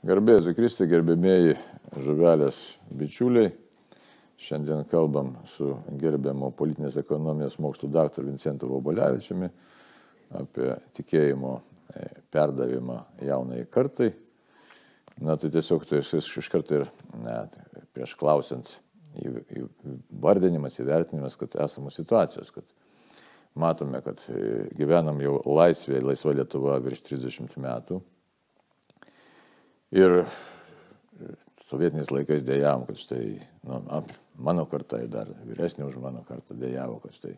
Garbėsiu Kristui, gerbėmėjai žuvelės bičiuliai. Šiandien kalbam su gerbiamo politinės ekonomijos mokslų daktaru Vincentu Vobolevičiumi apie tikėjimo e, perdavimą jaunai kartai. Na, tai tiesiog tai iš karto ir net, prieš klausant įvardinimas, įvertinimas, kad esamos situacijos, kad matome, kad e, gyvenam jau laisvėje, laisva Lietuva virš 30 metų Ir sovietiniais laikais dėjavom, kad štai nu, mano karta ir dar vyresnė už mano kartą dėjavo, kad štai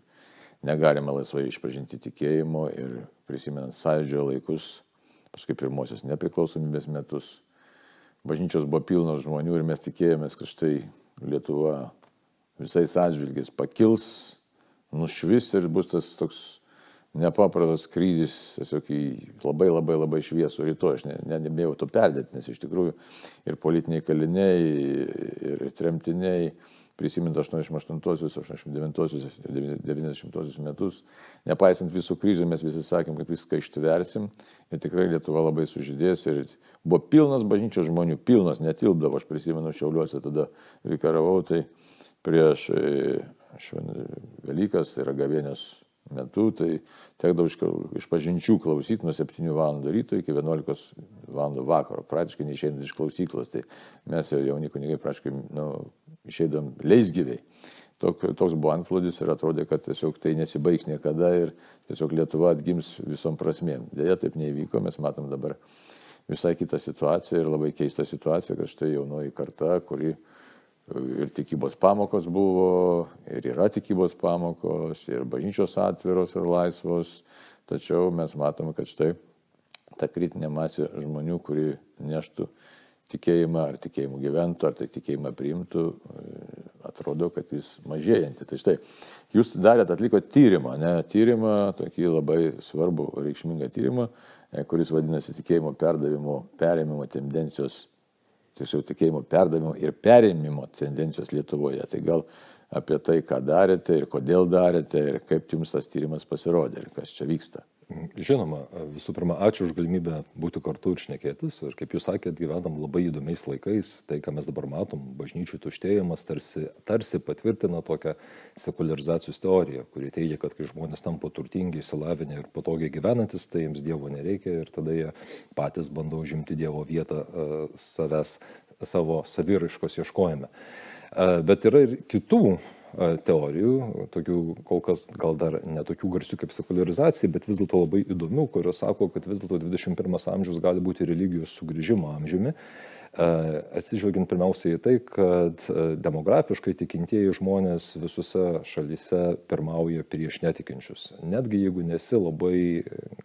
negalima laisvai išpažinti tikėjimo ir prisimenant sąjūdžio laikus, paskui pirmosios nepriklausomybės metus, bažnyčios buvo pilnos žmonių ir mes tikėjomės, kad štai Lietuva visais atžvilgiais pakils, nušvis ir bus tas toks nepaprastas skrydis tiesiog į labai labai labai šviesų rytoj. Aš ne, ne, nebėjau to perdėti, nes iš tikrųjų ir politiniai kaliniai, ir tremtiniai, prisimint 88-osius, 89-osius, 90-osius metus, nepaisant visų krizių, mes visi sakėm, kad viską ištversim ir tikrai Lietuva labai sužydės ir buvo pilnas bažnyčios žmonių, pilnas, netilpdavo, aš prisimenu Šiauliuose tada vikaravau, tai prieš šven, Velykas, tai yra gavėnės metu, tai tekdavo iš, pažinčių klausyti nuo 7 val. ryto iki 11 val. vakaro, praktiškai neišeinant iš klausyklos. Tai mes jau jauni kunigai praktiškai nu, išeidom leisgyviai. Tok, toks buvo antplūdis ir atrodė, kad tiesiog tai nesibaigs niekada ir tiesiog Lietuva atgims visom prasmėm. Deja, taip neįvyko, mes matom dabar visai kitą situaciją ir labai keistą situaciją, kad štai jaunoji karta, kuri ir tikybos pamokos buvo, ir yra tikybos pamokos, ir bažnyčios atviros ir laisvos, tačiau mes matome, kad štai ta kritinė masė žmonių, kuri neštų tikėjimą, ar tikėjimų gyventų, ar tai tikėjimą priimtų, atrodo, kad jis mažėjanti. Tai štai, jūs darėt, atliko tyrimą, ne, tyrimą, tokį labai svarbų, reikšmingą tyrimą, e, kuris vadinasi tikėjimo perdavimo, perėmimo tendencijos tiesiog tikėjimo perdavimo ir perėmimo tendencijos Lietuvoje. Tai gal apie tai, ką darėte ir kodėl darėte ir kaip jums tas tyrimas pasirodė ir kas čia vyksta. Žinoma, visų pirma, ačiū už galimybę būti kartu ir šnekėtis. Ir kaip jūs sakėt, gyvenam labai įdomiais laikais. Tai, ką mes dabar matom, bažnyčių tuštėjimas tarsi, tarsi patvirtina tokią sekularizacijos teoriją, kuri teigia, kad kai žmonės tampa turtingi, įsilavinę ir patogiai gyvenantis, tai jiems Dievo nereikia ir tada jie patys bando užimti Dievo vietą uh, savęs, savo saviraiškos ieškojime. Uh, bet yra ir kitų teorijų, tokių kol kas gal dar netokių garsių kaip sekularizacija, bet vis dėlto labai įdomių, kurios sako, kad vis dėlto 21 amžius gali būti religijos sugrįžimo amžiumi. Atsižvelgiant pirmiausiai į tai, kad demografiškai tikintieji žmonės visose šalyse pirmauja prieš netikinčius. Netgi jeigu nesi labai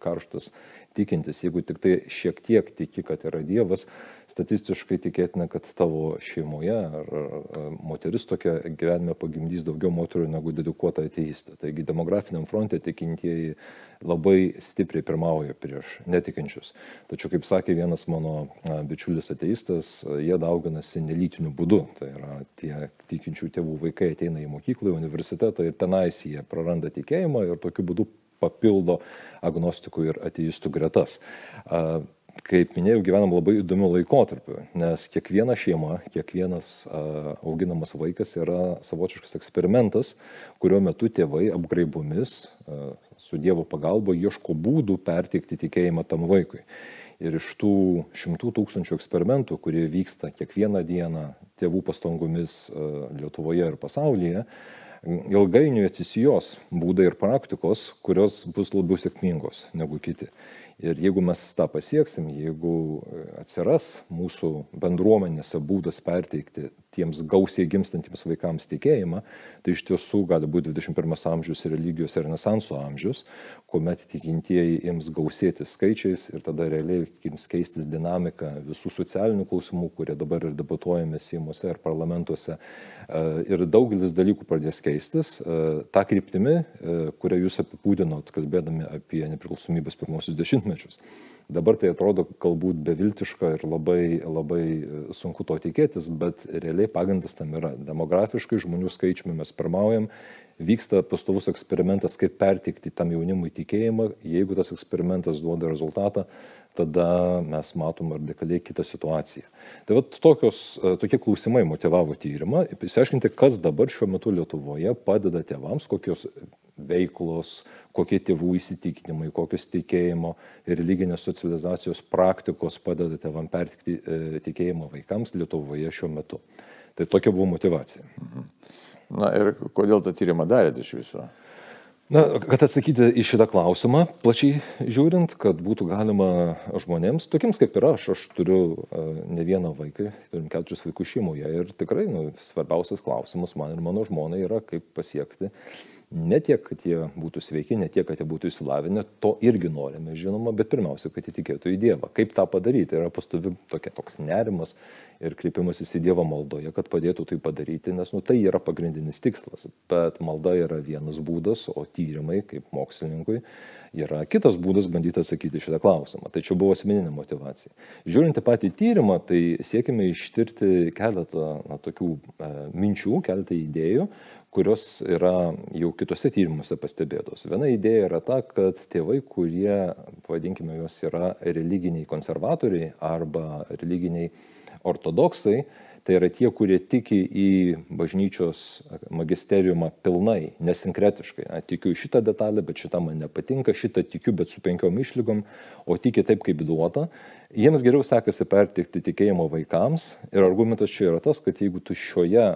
karštas tikintis, jeigu tik tai šiek tiek tiki, kad yra Dievas, statistiškai tikėtina, kad tavo šeimoje ar, moteris tokia gyvenime pagimdys daugiau moterų negu dedikuota ateistė. Taigi demografiniam fronte tikintieji labai stipriai pirmauja prieš netikinčius. Tačiau, kaip sakė vienas mano bičiulis ateistas, jie dauginasi nelytiniu būdu. Tai yra tie tikinčių tėvų vaikai ateina į mokyklą, į universitetą ir tenais jie praranda tikėjimą ir tokiu būdu papildo agnostikų ir ateistų gretas. Kaip minėjau, gyvenam labai įdomiu laikotarpiu, nes kiekviena šeima, kiekvienas auginamas vaikas yra savotiškas eksperimentas, kurio metu tėvai apgraibomis su Dievo pagalba ieško būdų perteikti tikėjimą tam vaikui. Ir iš tų šimtų tūkstančių eksperimentų, kurie vyksta kiekvieną dieną tėvų pastangomis Lietuvoje ir pasaulyje, ilgainiui atsisijos būdai ir praktikos, kurios bus labiau sėkmingos negu kiti. Ir jeigu mes tą pasieksim, jeigu atsiras mūsų bendruomenėse būdas perteikti tiems gausiai gimstantiems vaikams tikėjimą, tai iš tiesų gali būti 21 amžius religijos renesanso amžius, kuomet tikintieji ims gausėti skaičiais ir tada realiai ims keistis dinamika visų socialinių klausimų, kurie dabar ir debatuojame Seimuose ir parlamentuose. E, ir daugelis dalykų pradės keistis. E, ta kryptimi, e, kurią jūs apibūdinot, kalbėdami apie nepriklausomybės pirmosius dešimtmečius. Dabar tai atrodo galbūt beviltiška ir labai, labai e, sunku to tikėtis, bet realiai pagrindas tam yra. Demografiškai žmonių skaičiumi mes pirmaujam vyksta pastovus eksperimentas, kaip pertikti tam jaunimui tikėjimą, jeigu tas eksperimentas duoda rezultatą, tada mes matom radikaliai kitą situaciją. Tai va tokios, e, tokie klausimai motivavo tyrimą, įsiaiškinti, kas dabar šiuo metu Lietuvoje padeda tėvams, kokios veiklos, kokie tėvų įsitikinimai, kokios tikėjimo ir religinės socializacijos praktikos padeda tėvam pertikti e, tikėjimą vaikams Lietuvoje šiuo metu. Tai tokia buvo motivacija. Mhm. Na ir kodėl tą tyrimą darėte iš viso? Na, kad atsakyti į šitą klausimą, plačiai žiūrint, kad būtų galima žmonėms, tokiems kaip ir aš, aš turiu uh, ne vieną vaiką, turim keturis vaikus šeimoje ir tikrai nu, svarbiausias klausimas man ir mano žmonai yra, kaip pasiekti ne tiek, kad jie būtų sveiki, ne tiek, kad jie būtų įsilavinę, to irgi norime, žinoma, bet pirmiausia, kad jie tikėtų į Dievą. Kaip tą padaryti? Yra pastovi tokia, toks nerimas, ir kreipimasis į Dievą maldoje, kad padėtų tai padaryti, nes nu, tai yra pagrindinis tikslas. Bet malda yra vienas būdas, o tyrimai, kaip mokslininkui, yra kitas būdas bandyti atsakyti šitą klausimą. Čia buvo asmeninė motivacija. Žiūrint į patį tyrimą, tai siekime ištirti keletą na, tokių e, minčių, keletą idėjų, kurios yra jau kitose tyrimuose pastebėtos. Viena idėja yra ta, kad tėvai, kurie, pavadinkime juos, yra religiniai konservatoriai arba religiniai ortodoksai, tai yra tie, kurie tiki į bažnyčios magisteriumą pilnai, nesinkretiškai. Na, tikiu šitą detalę, bet šitą man nepatinka, šitą tikiu, bet su penkiom išlygom, o tiki taip, kaip duota. Jiems geriau sekasi pertikti tikėjimo vaikams ir argumentas čia yra tas, kad jeigu tu šioje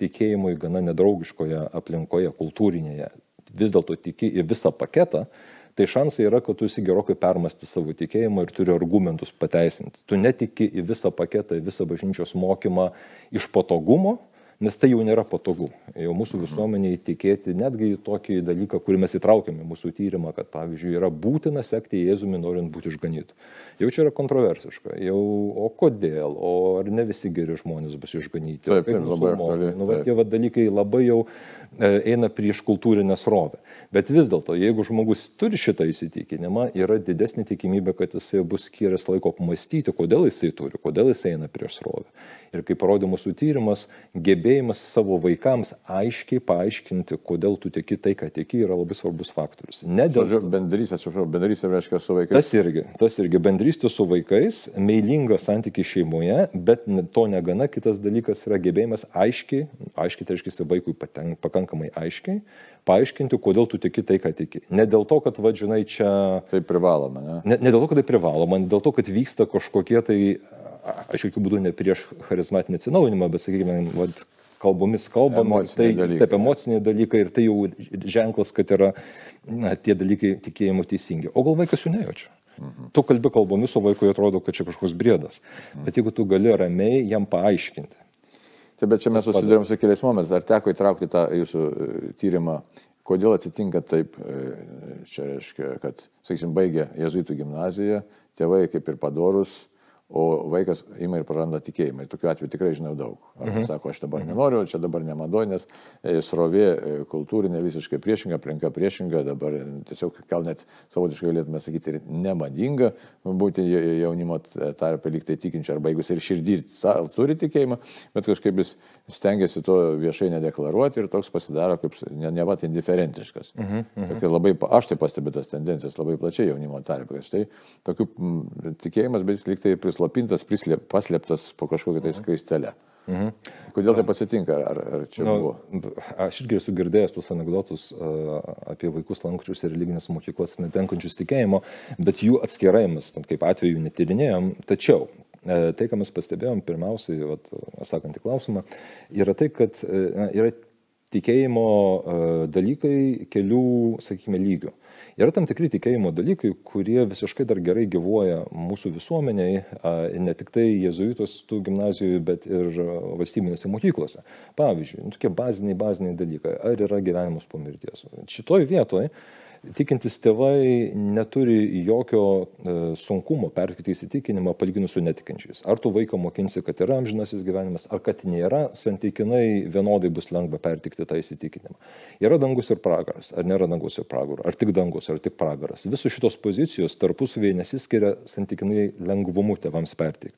tikėjimui gana nedraugiškoje aplinkoje, kultūrinėje, vis dėlto tiki į visą paketą, tai šansai yra, kad tu esi gerokai permasti savo tikėjimą ir turi argumentus pateisinti. Tu netiki į visą paketą, į visą bažnyčios mokymą iš patogumo, nes tai jau nėra patogu. Jau mūsų mhm. visuomeniai tikėti netgi į tokį dalyką, kurį mes įtraukėme mūsų tyrimą, kad pavyzdžiui yra būtina sekti Jėzumi norint būti išganytų. Jau čia yra kontroversiška. Jau, o kodėl, o ar ne visi geri žmonės bus išganyti? Taip, taip, labai aktuali. Nu, va, tie va, dalykai labai jau e, eina prieš kultūrinę srovę. Bet vis dėlto, jeigu žmogus turi šitą įsitikinimą, yra didesnė tikimybė, kad jisai bus skyręs laiko pamastyti, kodėl jisai turi, kodėl jisai eina prieš srovę. Ir kaip parodė mūsų tyrimas, gebėjimas savo vaikams aiškiai paaiškinti, kodėl tu tiki tai, ką tiki, yra labai svarbus faktorius. Ne dėl... Žodžiu, bendrystė, atsiprašau, bendrystė reiškia su vaikais. Tas irgi, tas irgi bendrystė su vaikais, meilingas santykiai šeimoje, bet to negana, kitas dalykas yra gebėjimas aiškiai, aiškiai tai reiškia vaikui patenk, pakankamai aiškiai, paaiškinti, kodėl tu tiki tai, ką tiki. Ne dėl to, kad, vadžinai, čia... Tai privaloma, ne? ne? Ne dėl to, kad tai privaloma, dėl to, kad vyksta kažkokie tai aš jokių būdų ne prieš charizmatinį atsinaujinimą, bet, sakykime, vat, kalbomis kalbam, tai dalykai. taip emociniai dalykai ir tai jau ženklas, kad yra na, tie dalykai tikėjimo teisingi. O gal vaikas jų nejaučia? Mhm. Tu kalbi kalbomis, o vaikui atrodo, kad čia kažkoks briedas. Mhm. Bet jeigu tu gali ramiai jam paaiškinti. Taip, bet čia mes susidurėm su keliais momentais. Ar teko įtraukti tą jūsų e, tyrimą, kodėl atsitinka taip, e, čia reiškia, kad, sakysim, baigė jezuitų gimnaziją, tėvai kaip ir padorus, o vaikas ima ir praranda tikėjimą. Ir tokiu atveju tikrai žinau daug. Arba mhm. sako, aš dabar nenoriu, čia dabar nemadoj, nes e, srovė e, kultūrinė visiškai priešinga, aplinka priešinga, dabar tiesiog gal net savotiškai galėtume sakyti ir nemadinga būti jaunimo tarpe liktai tikinčio, arba jeigu jis ir širdį turi tikėjimą, bet kažkaip jis stengiasi to viešai nedeklaruoti ir toks pasidaro kaip ne, ne vat indiferentiškas. Uh -huh. Labai, aš tai pastebiu tas tendencijas labai plačiai jaunimo tarpe, kad štai tokių tikėjimas, bet jis liktai prislapintas, prislėp, paslėptas po kažkokią tai skaistelę. Uh -huh. Kodėl taip atsitinka? Ar, ar čia nu, buvo? Aš irgi esu girdėjęs tuos anegdotus uh, apie vaikus lankančius ir religinės mokyklas netenkančius tikėjimo, bet jų atskirai mes, kaip atveju, netyrinėjom. Tačiau E, tai, ką mes pastebėjom, pirmiausiai, atsakant į klausimą, yra tai, kad e, na, yra tikėjimo e, dalykai kelių, sakykime, lygių. Yra tam tikri tikėjimo dalykai, kurie visiškai dar gerai gyvuoja mūsų visuomeniai, ne tik tai jezuitos tų gimnazijų, bet ir valstybinėse mokyklose. Pavyzdžiui, nu, tokie baziniai, baziniai dalykai. Ar yra gyvenimas po mirties? Šitoj vietoje tikintis tėvai neturi jokio e, sunkumo perkyti įsitikinimą palyginus su netikinčiais. Ar tu vaiką mokinsi, kad yra amžinasis gyvenimas, ar kad nėra, santykinai vienodai bus lengva pertikti tą įsitikinimą. Yra dangus ir pragaras, ar nėra dangus ir pragaro, ar tik dangus, ar tik pragaras. Visos šitos pozicijos tarpusavėje nesiskiria santykinai lengvumu tėvams pertikti.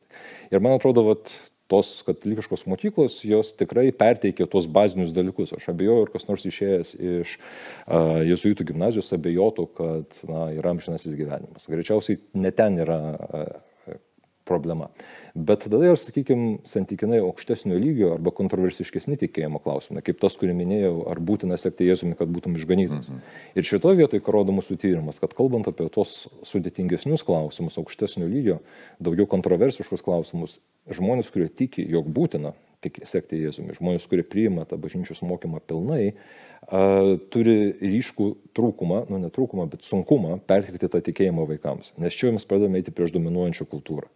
Ir man atrodo, vat, tos katalikiškos mokyklos, jos tikrai perteikė tuos bazinius dalykus. Aš abejoju, ar kas nors išėjęs iš uh, jezuitų gimnazijos abejotų, kad na, yra amžinasis gyvenimas. Greičiausiai ne ten yra uh, problema. Bet tada jau, sakykime, santykinai aukštesnio lygio arba kontroversiškesni tikėjimo klausimai, kaip tas, kurį minėjau, ar būtina sekti Jėzumi, kad būtum išganytas. Mhm. Ir šitoje vietoje, rodo mūsų tyrimas, kad kalbant apie tos sudėtingesnius klausimus, aukštesnio lygio, daugiau kontroversiškus klausimus, žmonės, kurie tiki, jog būtina sekti Jėzumi, žmonės, kurie priima tą bažnyčios mokymą pilnai, turi ryškų trūkumą, nu ne trūkumą, bet sunkumą pertikti tą tikėjimą vaikams. Nes čia mes pradedame eiti prieš dominuojančią kultūrą.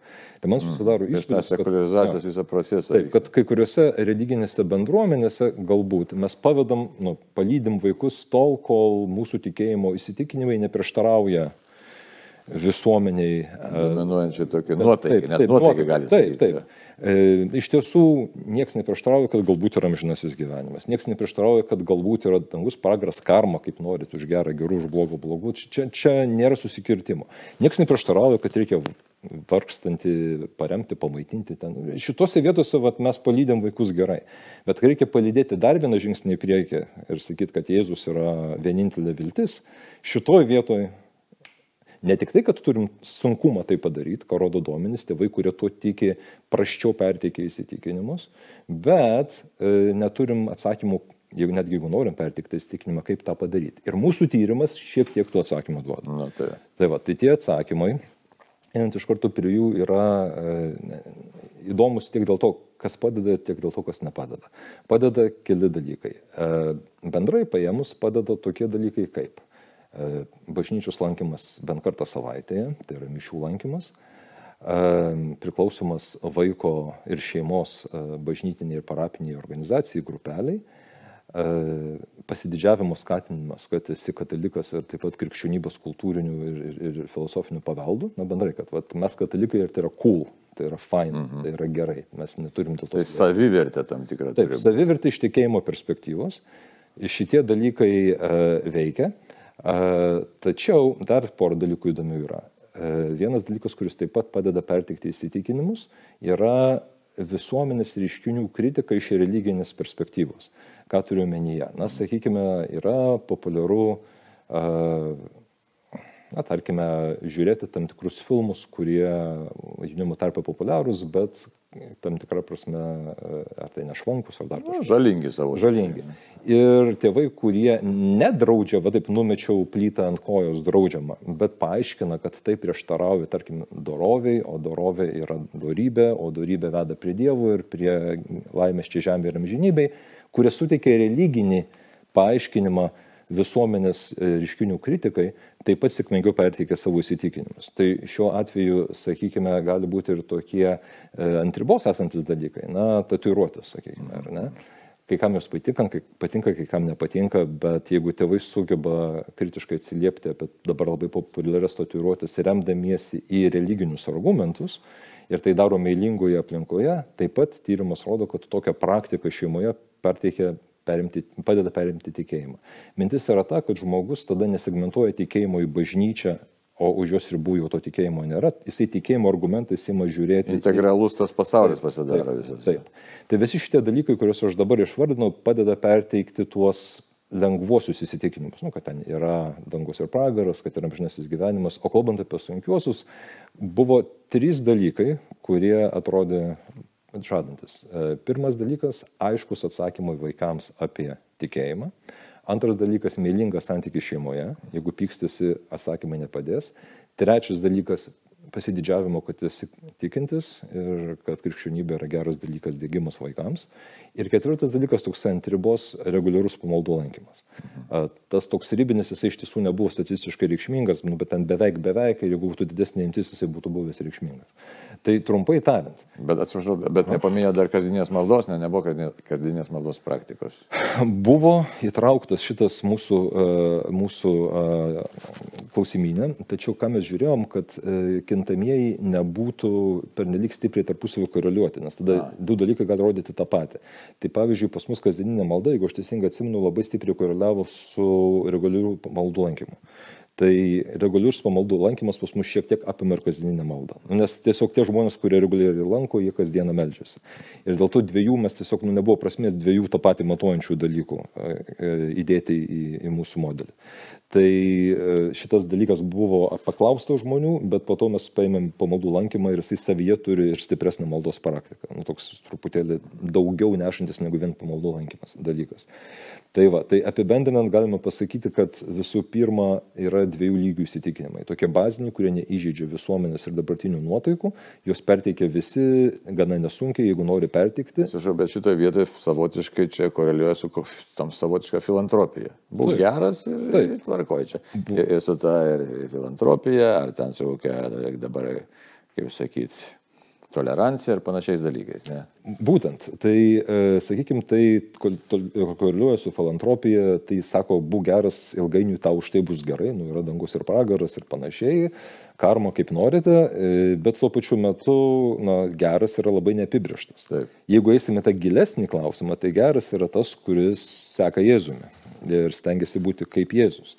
Tai man mm. susidaro mm. įspūdis. Sekularizacijos visą procesą. Taip, kad kai kuriuose religinėse bendruomenėse galbūt mes pavedam, nu, palydim vaikus tol, kol mūsų tikėjimo įsitikinimai neprieštarauja visuomeniai. Dominuojančiai tokia nuotaika, net taip, nuotaika gali būti. Taip, taip. E, iš tiesų, niekas neprieštarauja, kad galbūt yra amžinasis gyvenimas. Niekas neprieštarauja, kad galbūt yra dangus pragaras karma, kaip norit, už gerą gerų, už blogą blogų. Čia, čia nėra susikirtimo. Niekas neprieštarauja, kad reikia vargstantį paremti, pamaitinti ten. Šituose vietose vat, mes palydėm vaikus gerai. Bet reikia palydėti dar vieną žingsnį į priekį ir sakyti, kad Jėzus yra vienintelė viltis. Šitoje vietoje Ne tik tai, kad turim sunkumą tai padaryti, ką rodo duomenys, tėvai, kurie tuo tiki, praščiau perteikia įsitikinimus, bet e, neturim atsakymų, jeigu netgi jeigu norim perteikti įsitikinimą, kaip tą padaryti. Ir mūsų tyrimas šiek tiek tų atsakymų duoda. Na, tai. Tai, va, tai tie atsakymai, einant iš karto prie jų, yra e, įdomus tiek dėl to, kas padeda, tiek dėl to, kas nepadeda. Padeda keli dalykai. E, bendrai paėmus padeda tokie dalykai kaip bažnyčios lankymas bent kartą savaitėje, tai yra mišių lankymas, e, priklausomas vaiko ir šeimos e, bažnytiniai ir parapiniai organizacijai, grupeliai, pasididžiavimo skatinimas, kad esi katalikas ir taip pat krikščionybės kultūrinių ir, ir, ir filosofinių paveldų, na bendrai, kad vat, mes katalikai ir tai yra cool, tai yra fine, mm -hmm. tai yra gerai, mes neturim dėl to. Tai savivertė tam tikra. Taip, savivertė iš tikėjimo perspektyvos. Šitie dalykai uh, veikia. Uh, Tačiau dar porą dalykų įdomių yra. Vienas dalykas, kuris taip pat padeda pertikti įsitikinimus, yra visuomenės reiškinių kritika iš religinės perspektyvos. Ką turiu omenyje? Na, sakykime, yra populiaru, na, tarkime, žiūrėti tam tikrus filmus, kurie žinoma tarpa populiarūs, bet tam tikrą prasme, ar tai nešvankus, ar dar kažkas. Žalingi savo. Žalingi. Ir tėvai, kurie nedraudžia, va taip numečiau plytą ant kojos draudžiama, bet paaiškina, kad tai prieštarauja, tarkim, doroviai, o dorovė yra dorybė, o dorybė veda prie dievų ir prie laimės čia žemė ir amžinybei, kurie suteikia religinį paaiškinimą visuomenės e, ryškinių kritikai taip pat sėkmingiau perteikia savo įsitikinimus. Tai šiuo atveju, sakykime, gali būti ir tokie e, ant ribos esantis dalykai, na, tatuiruotis, sakykime, ar ne. Kai kam jos patinka, kai patinka, kai kam nepatinka, bet jeigu tėvai sugeba kritiškai atsiliepti apie dabar labai populiarias tatuiruotis, remdamiesi į religinius argumentus, ir tai daro meilingoje aplinkoje, taip pat tyrimas rodo, kad tokią praktiką šeimoje perteikia perimti, padeda perimti tikėjimą. Mintis yra ta, kad žmogus tada nesegmentuoja tikėjimo į bažnyčią, o už jos ribų jau to tikėjimo nėra, jisai tikėjimo argumentais įma žiūrėti. Integralus tas pasaulis pasidaro visas. Taip. Tai visi šitie dalykai, kuriuos aš dabar išvardinau, padeda perteikti tuos lengvuosius įsitikinimus, nu, kad ten yra dangus ir pragaras, kad yra amžinasis gyvenimas. O kalbant apie sunkiuosius, buvo trys dalykai, kurie atrodė žadantis. E, pirmas dalykas - aiškus atsakymai vaikams apie tikėjimą. Antras dalykas - meilingas santykis šeimoje. Jeigu pykstasi, atsakymai nepadės. Trečias dalykas - pasididžiavimo, kad esi tikintis ir kad krikščionybė yra geras dalykas dėgymas vaikams. Ir ketvirtas dalykas - toks ant ribos reguliarus pamaldų lankymas. Mhm. Tas toks ribinis jisai iš tiesų nebuvo statistiškai reikšmingas, nu, bet ten beveik beveik, jeigu būtų didesnė imtis, jisai būtų buvęs reikšmingas. Tai trumpai tariant. Bet atsiprašau, bet nepaminėjo dar kasdienės maldos, ne, nebuvo kasdienės maldos praktikos. Buvo įtrauktas šitas mūsų, uh, mūsų uh, klausimynė, tačiau ką mes žiūrėjom, kad uh, kintamieji nebūtų pernelik stipriai tarpusavį koreliuoti, nes tada A. du dalykai gali rodyti tą patį. Tai pavyzdžiui, pas mus kasdieninė malda, jeigu aš teisingai atsimenu, labai stipriai koreliavo su reguliariu maldų lankymu. Tai reguliarus pamaldų lankymas pas mus šiek tiek apima ir kasdieninę maldą. Nu, nes tiesiog tie žmonės, kurie reguliariai lanko, jie kasdieną melžiasi. Ir dėl to dviejų mes tiesiog nu, nebuvo prasmės dviejų tą patį matuojančių dalykų e, e, įdėti į, į mūsų modelį. Tai šitas dalykas buvo paklausta žmonių, bet po to mes paėmėm pamaldų lankymą ir jisai savyje turi ir stipresnę maldos praktiką. Nu, toks truputėlį daugiau nešantis negu vien pamaldų lankymas dalykas. Tai va, tai apibendrinant galima pasakyti, kad visų pirma yra dviejų lygių įsitikinimai. Tokie baziniai, kurie neįžeidžia visuomenės ir dabartinių nuotaikų, juos perteikia visi gana nesunkiai, jeigu nori perteikti. Atsiprašau, bet šitoje vietoje savotiškai čia koreliuoja su tam savotiška filantropija. Būk geras ir, ir tvarkoji čia. Ir, ir su ta ir filantropija, ar ten su kokia dabar, kaip sakyti, tolerancija ir panašiais dalykais. Ne? Būtent, tai, e, sakykime, tai koreliuoja su filantropija, tai sako, būk geras, ilgainiui tau už tai bus gerai, nu yra dangus ir pragaras ir panašiai, karma kaip norite, e, bet tuo pačiu metu, na, geras yra labai neapibrieštas. Taip. Jeigu eisime tą gilesnį klausimą, tai geras yra tas, kuris seka Jėzumi ir stengiasi būti kaip Jėzus.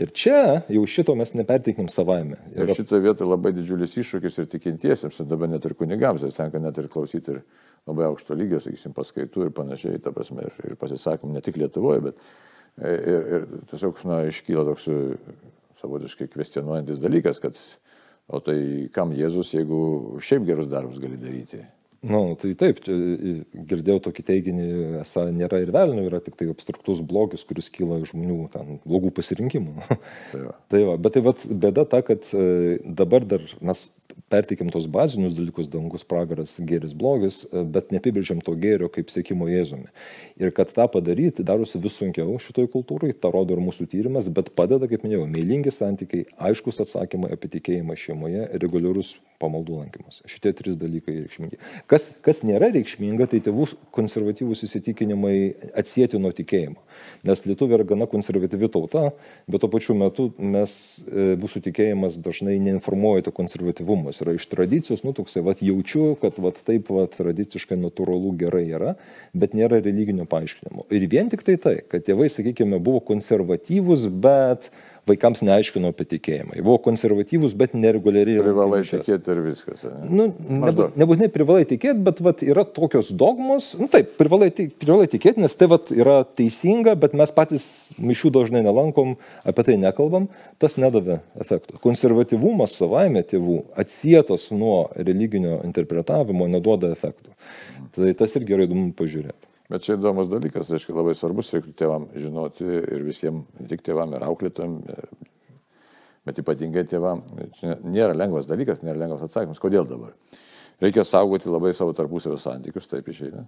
Ir čia jau šito mes neperteikim savaime. Ir šitoje vietoje labai didžiulis iššūkis ir tikintiesiems, ir dabar net ir kunigams, ir tenka net ir klausyti ir labai aukšto lygio, sakysim, paskaitų ir panašiai, ta prasme, ir, ir pasisakym ne tik Lietuvoje, bet ir, ir tiesiog, na, iškyla toks savotiškai kvestionuojantis dalykas, kad o tai kam Jėzus, jeigu šiaip gerus darbus gali daryti. Nu, tai taip, čia girdėjau tokį teiginį, esą nėra ir velnio, yra tik tai abstraktus blogis, kuris kyla iš žmonių ten, blogų pasirinkimų. Tai va. tai va, bet tai va, bėda ta, kad e, dabar dar mes perteikiam tos bazinius dalykus, dangus, pragaras, gėris, blogis, e, bet neapibrėžiam to gėrio kaip sėkimo Jėzumi. Ir kad tą padaryti darosi vis sunkiau šitoj kultūrai, tą rodo ir mūsų tyrimas, bet padeda, kaip minėjau, meilingi santykiai, aiškus atsakymai apie tikėjimą šeimoje, reguliarus pamaldų lankymas. Šitie trys dalykai reikšmingi. Kas, kas nėra reikšminga, tai tėvų konservatyvūs įsitikinimai atsijėti nuo tikėjimo. Nes Lietuvė yra gana konservatyvi tauta, bet tuo pačiu metu mes, e, mūsų tikėjimas dažnai neinformuoja to konservatyvumo. Jis yra iš tradicijos, nu toksai, vad jaučiu, kad vad taip, vad tradiciškai natūralu gerai yra, bet nėra religinio paaiškinimo. Ir vien tik tai tai, kad tėvai, sakykime, buvo konservatyvūs, bet vaikams neaiškino apie tikėjimą. Jie buvo konservatyvūs, bet nereguliariai. Privalai tikėti ir viskas. Ne? Nu, nebūt, nebūtinai privalai tikėti, bet vat, yra tokios dogmos, nu, taip, privalai, privalai tikėti, nes tai vat, yra teisinga, bet mes patys mišių dažnai nelankom, apie tai nekalbam, tas nedavė efektų. Konservatyvumas savaime tėvų atsietas nuo religinio interpretavimo neduoda efektų. Tai tas irgi yra įdomu pažiūrėti. Bet čia įdomus dalykas, aiškiai labai svarbus, reiktų tėvam žinoti ir visiems, ne tik tėvam ir auklėtojim, bet ypatingai tėvam. Čia nėra lengvas dalykas, nėra lengvas atsakymas. Kodėl dabar? Reikia saugoti labai savo tarpusavio santykius, taip išeina.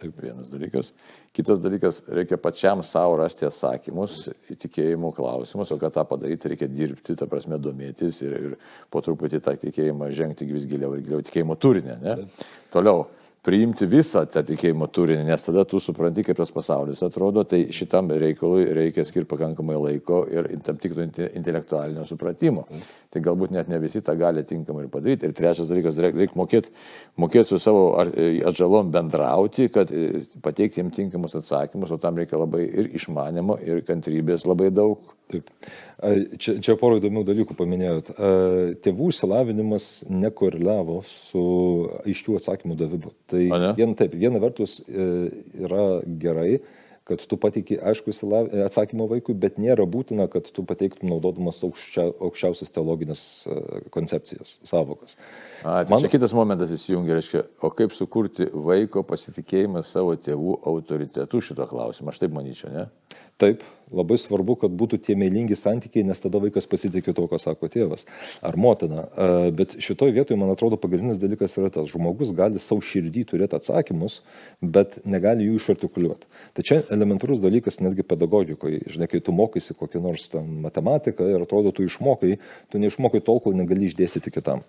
Taip, vienas dalykas. Kitas dalykas, reikia pačiam savo rasti atsakymus į tikėjimo klausimus, o kad tą padaryti, reikia dirbti, ta prasme, domėtis ir, ir po truputį tą tikėjimą žengti vis giliau ir giliau tikėjimo turinę. Ne? Toliau priimti visą tą tikėjimo turinį, nes tada tu supranti, kaip tas pasaulis atrodo, tai šitam reikalui reikia skirti pakankamai laiko ir tam tikro intelektualinio supratimo. Tai galbūt net ne visi tą gali tinkamai ir padaryti. Ir trečias dalykas, reikia reik mokėti mokėt su savo atžalom bendrauti, kad e, pateikti jiems tinkamus atsakymus, o tam reikia labai ir išmanimo, ir kantrybės labai daug. Taip. Čia, čia poro įdomių dalykų paminėjot. Tėvų išsilavinimas nekoreliavo su aiškių atsakymų davimu. Tai vien, taip, viena vertus e, yra gerai, kad tu pateiki aišku atsakymą vaikui, bet nėra būtina, kad tu pateiktum naudodamas aukščia, aukščiausias teologinės e, koncepcijas, savokas. A, tai Man... kitas momentas įsijungia, reiškia, o kaip sukurti vaiko pasitikėjimą savo tėvų autoritetu šito klausimą, aš taip manyčiau, ne? Taip, labai svarbu, kad būtų tie meilingi santykiai, nes tada vaikas pasitikė to, ką sako tėvas ar motina. Bet šitoje vietoje, man atrodo, pagrindinis dalykas yra tas, žmogus gali savo širdį turėti atsakymus, bet negali jų išartikuliuoti. Tai čia elementarus dalykas netgi pedagogikoje. Žinai, kai tu mokaisi kokią nors matematiką ir atrodo, tu išmokai, tu neišmokai tol, kol negali išdėstyti kitam.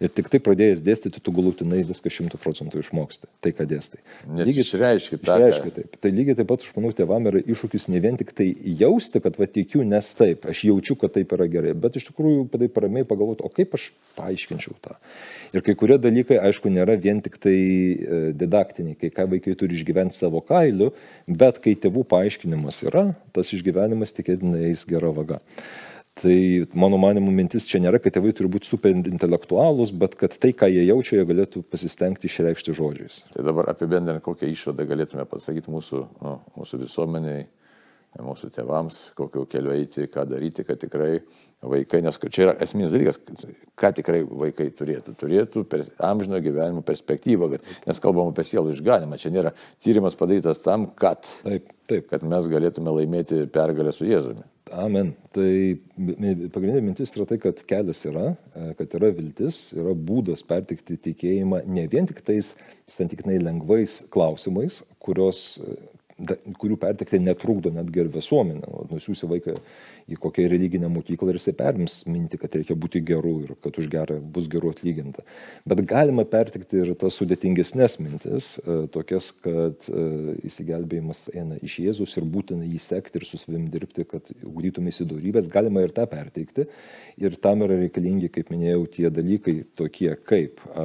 Ir tik tai pradėjęs dėstyti, tu galutinai viską šimtų procentų išmoksti. Tai, ką dėstai. Nes lygiai išreiškia tą. Išreiškia taip. Tai lygiai taip pat, aš manau, tėvam yra iššūkis ne vien tik tai jausti, kad va tikiu, nes taip, aš jaučiu, kad taip yra gerai, bet iš tikrųjų taip ramiai pagalvoti, o kaip aš paaiškinčiau tą. Ir kai kurie dalykai, aišku, nėra vien tik tai e, didaktiniai, kai ką vaikai turi išgyventi savo kailiu, bet kai tėvų paaiškinimas yra, tas išgyvenimas tikėtinai eis gera vaga. Tai mano manimų mintis čia nėra, kad tėvai turi būti super intelektualūs, bet kad tai, ką jie jaučia, jie galėtų pasistengti išreikšti žodžiais. Tai dabar apibendrinant, kokią išvadą galėtume pasakyti mūsų, nu, mūsų visuomeniai, mūsų tėvams, kokiu keliu eiti, ką daryti, kad tikrai vaikai, nes čia yra esminis dalykas, ką tikrai vaikai turėtų. Turėtų per amžino gyvenimo perspektyvą, kad, nes kalbam apie sielų išganimą. Čia nėra tyrimas padarytas tam, kad, taip, taip. kad mes galėtume laimėti pergalę su Jėzumi. Amen. Tai pagrindinė mintis yra tai, kad kelias yra, e, kad yra viltis, yra būdas pertikti tikėjimą ne vien tik tais santykinai lengvais klausimais, kurios kurių pertekti netrukdo netgi ir visuomenė. Nusiųsi vaiką į kokią religinę mokyklą ir jisai perims minti, kad reikia būti geru ir kad už gerą bus geru atlyginta. Bet galima pertikti ir tas sudėtingesnės mintis, e, tokias, kad e, įsigelbėjimas eina iš Jėzus ir būtina jį sekti ir su savim dirbti, kad ugdytumės į darybės. Galima ir tą perteikti. Ir tam yra reikalingi, kaip minėjau, tie dalykai tokie kaip a,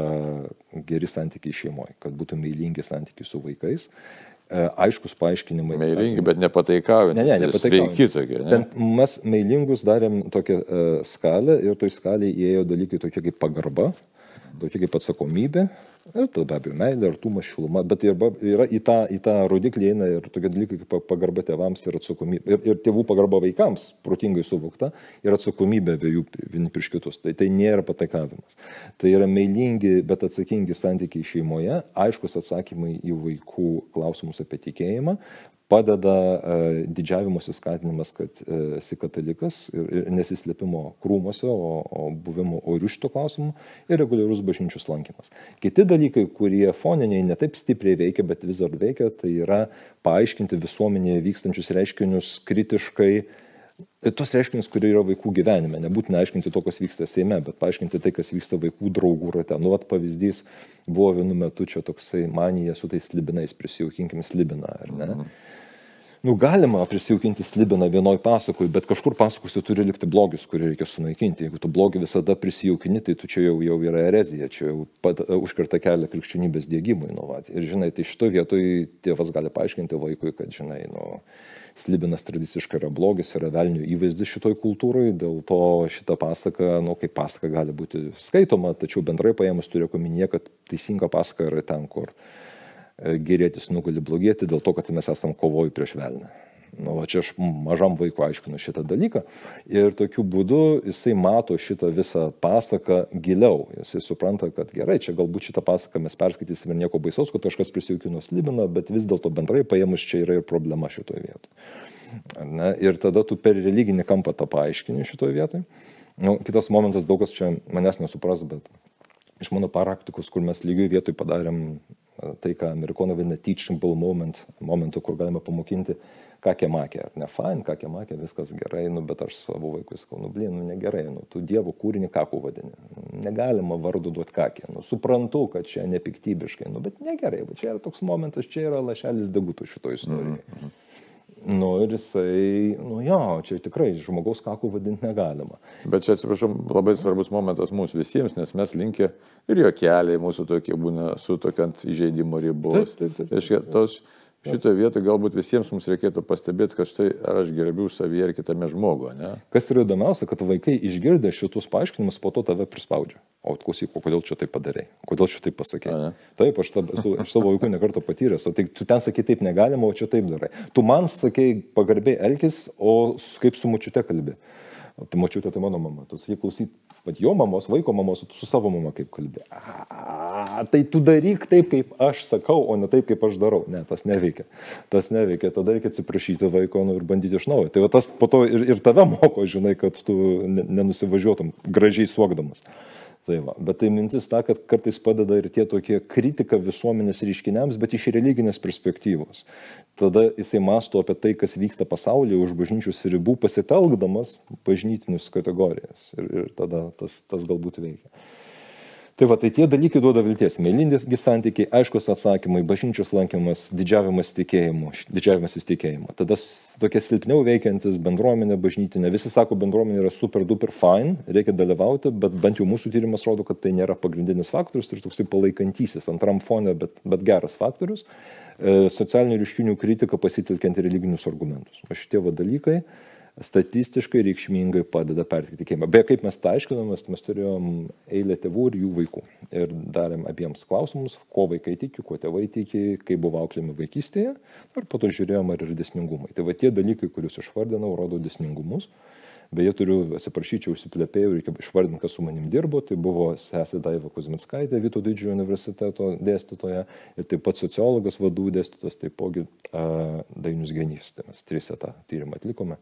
geri santykiai šeimoje, kad būtų meilingi santykiai su vaikais E, aiškus paaiškinimai. Meilingi, bet nepataikaujantys. Ne, ne. Sveiki tokie. Ne? Ten mes meilingus darėm tokią uh, skalę ir toj skalėje įėjo dalykai tokie kaip pagarba, tokie kaip atsakomybė, Ir tada be abejo meilė, artumas, šiluma, bet yra, yra į, tą, į tą rodiklį eina ir tokie dalykai kaip pagarba tėvams ir atsakomybė. Ir, ir tėvų pagarba vaikams, protingai suvokta, ir atsakomybė abiejų vieni prieš kitus. Tai tai nėra patakavimas. Tai yra meilingi, bet atsakingi santykiai šeimoje, aiškus atsakymai į vaikų klausimus apie tikėjimą, padeda e, didžiavimosi skatinimas, kad e, esi katalikas ir, ir nesislėpimo krūmose, o, o buvimo orių šito klausimu ir reguliarus bažnyčios lankymas. Kiti dalykai, kurie foniniai netaip stipriai veikia, bet vis dar veikia, tai yra paaiškinti visuomenėje vykstančius reiškinius kritiškai, tos reiškinius, kurie yra vaikų gyvenime, nebūtina aiškinti to, kas vyksta Seime, bet paaiškinti tai, kas vyksta vaikų draugų rate. Nu, vat pavyzdys buvo vienu metu čia toksai manija su tais slibinais, prisijaukinkim slibiną, ar ne? Mhm. Nu, galima prisijaukinti slibiną vienoj pasakoj, bet kažkur pasakose turi likti blogis, kurį reikia sunaikinti. Jeigu tu blogį visada prisijaukini, tai tu čia jau, jau yra erezija, čia jau pat, užkirta kelią krikščionybės dėgymui. Nu, va. ir žinai, tai šitoje vietoje tėvas gali paaiškinti vaikui, kad, žinai, nu, slibinas tradiciškai yra blogis, yra velnių įvaizdis šitoj kultūrai, dėl to šita pasaka, nu, kaip pasaka gali būti skaitoma, tačiau bendrai paėmus turiu omenyje, kad teisinga pasaka yra ten, kur e, gerėtis nugali blogėti dėl to, kad mes esam kovoj prieš velnę. Nu, va čia aš mažam vaikui aiškinu šitą dalyką ir tokiu būdu jisai mato šitą visą pasaką giliau. Jisai supranta, kad gerai, čia galbūt šitą pasaką mes perskaitysim ir nieko baisaus, kad kažkas prisijaukino slibiną, bet vis dėlto bendrai paėmus čia yra ir problema šitoje vietoje. Ir tada tu per religinį kampą tą paaiškini šitoje vietoje. Nu, kitas momentas, daug kas čia manęs nesupras, bet iš mano praktikos, kur mes lygiai vietoj padarėm tai, ką amerikonai vadina teachable moment, momentu, kur galime pamokinti kakė makė, ar ne fain, kakė makė, viskas gerai, nu, bet aš savo vaikui sakau, nu, blin, nu, negerai, nu, tu dievo kūrinį kakų vadini. Negalima vardu duoti kakė. Nu, suprantu, kad čia nepiktybiškai, nu, bet negerai, bet čia yra toks momentas, čia yra lašelis degutų šito istorijoje. Mm -hmm. Nu ir jisai, nu jo, čia tikrai žmogaus kakų vadinti negalima. Bet čia, atsiprašau, labai svarbus momentas mūsų visiems, nes mes linkę ir jo keliai mūsų tokie būna su tokiant įžeidimo ribos. Taip, taip, taip. taip, taip. Tos, Šitoje vietoje galbūt visiems mums reikėtų pastebėti, kad štai ar aš gerbiu savyje ir kitame žmoguje. Ne? Kas yra įdomiausia, kad vaikai išgirdę šitus paaiškinimus po to tave prispaudžia. O klausyk, o kodėl čia taip padarai? Kodėl čia taip pasakė? Taip, aš, ta, esu, aš savo vaikų nekartą patyręs, o tai tu ten sakai taip negalima, o čia taip darai. Tu man sakai pagarbiai elgis, o kaip su mučiute kalbi. Tai mačiute, tai mano mama. Tu sakai klausyk, bet jo mamos, vaiko mamos, tu su savo mama kaip kalbė. A, tai tu daryk taip, kaip aš sakau, o ne taip, kaip aš darau. Ne, tas neveikia. Tas neveikia. Tada reikia atsiprašyti vaiko nu, ir bandyti iš naujo. Tai va, tas po to ir, ir tave moko, žinai, kad tu nenusivažiuotum gražiai suokdamas. Tai va, bet tai mintis ta, kad kartais padeda ir tie tokie kritika visuomenės reiškiniams, bet iš religinės perspektyvos. Tada jisai masto apie tai, kas vyksta pasaulyje už bažnyčios ribų, pasitelkdamas bažnytinius kategorijas. Ir, ir tada tas, tas galbūt veikia. Tai va, tai tie dalykai duoda vilties. Mėlyndėsgi santykiai, aiškus atsakymai, bažnyčios lankymas, didžiavimas tikėjimu, didžiavimas įstikėjimu. Tada tokie silpniau veikiantis bendruomenė bažnytinė. Visi sako, bendruomenė yra super duper fine, reikia dalyvauti, bet bent jau mūsų tyrimas rodo, kad tai nėra pagrindinis faktorius, tai toksai palaikantysis antram fone, bet, bet geras faktorius. E, socialinių ryškinių kritika pasitelkiant religinius argumentus. O šitie va dalykai statistiškai reikšmingai padeda perteikti tikėjimą. Beje, kaip mes tą aiškinomės, mes turėjom eilę tėvų ir jų vaikų. Ir darėm abiems klausimus, ko vaikai tiki, kuo tėvai tiki, kaip buvo auklėmi vaikystėje. Ir po to žiūrėjom, ar yra desningumai. Tai va tie dalykai, kuriuos išvardinau, rodo desningumus. Beje, turiu atsiprašyti, užsiplepėjau, reikia išvardinti, kas su manim dirbo. Tai buvo sesė Daiva Kuzminskaitė, Vyto didžiojo universiteto dėstytoja ir taip pat sociologas vadų dėstytojas, taipogi a, Dainius Genys. Tai mes trise tą tyrimą atlikome.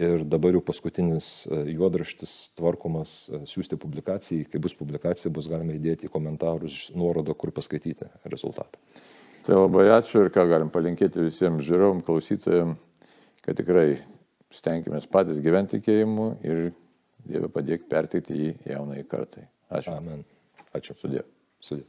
Ir dabar jau paskutinis juodraštis tvarkomas siūsti publikacijai. Kai bus publikacija, bus galima įdėti į komentarus nuorodą, kur paskaityti rezultatą. Tai labai ačiū ir ką galim palinkėti visiems žiūrovom, klausytojams, kad tikrai stenkimės patys gyventi tikėjimu ir Dieve padėk perteikti jį jaunai kartai. Ačiū. Amen. Ačiū. Sudė. Sudė.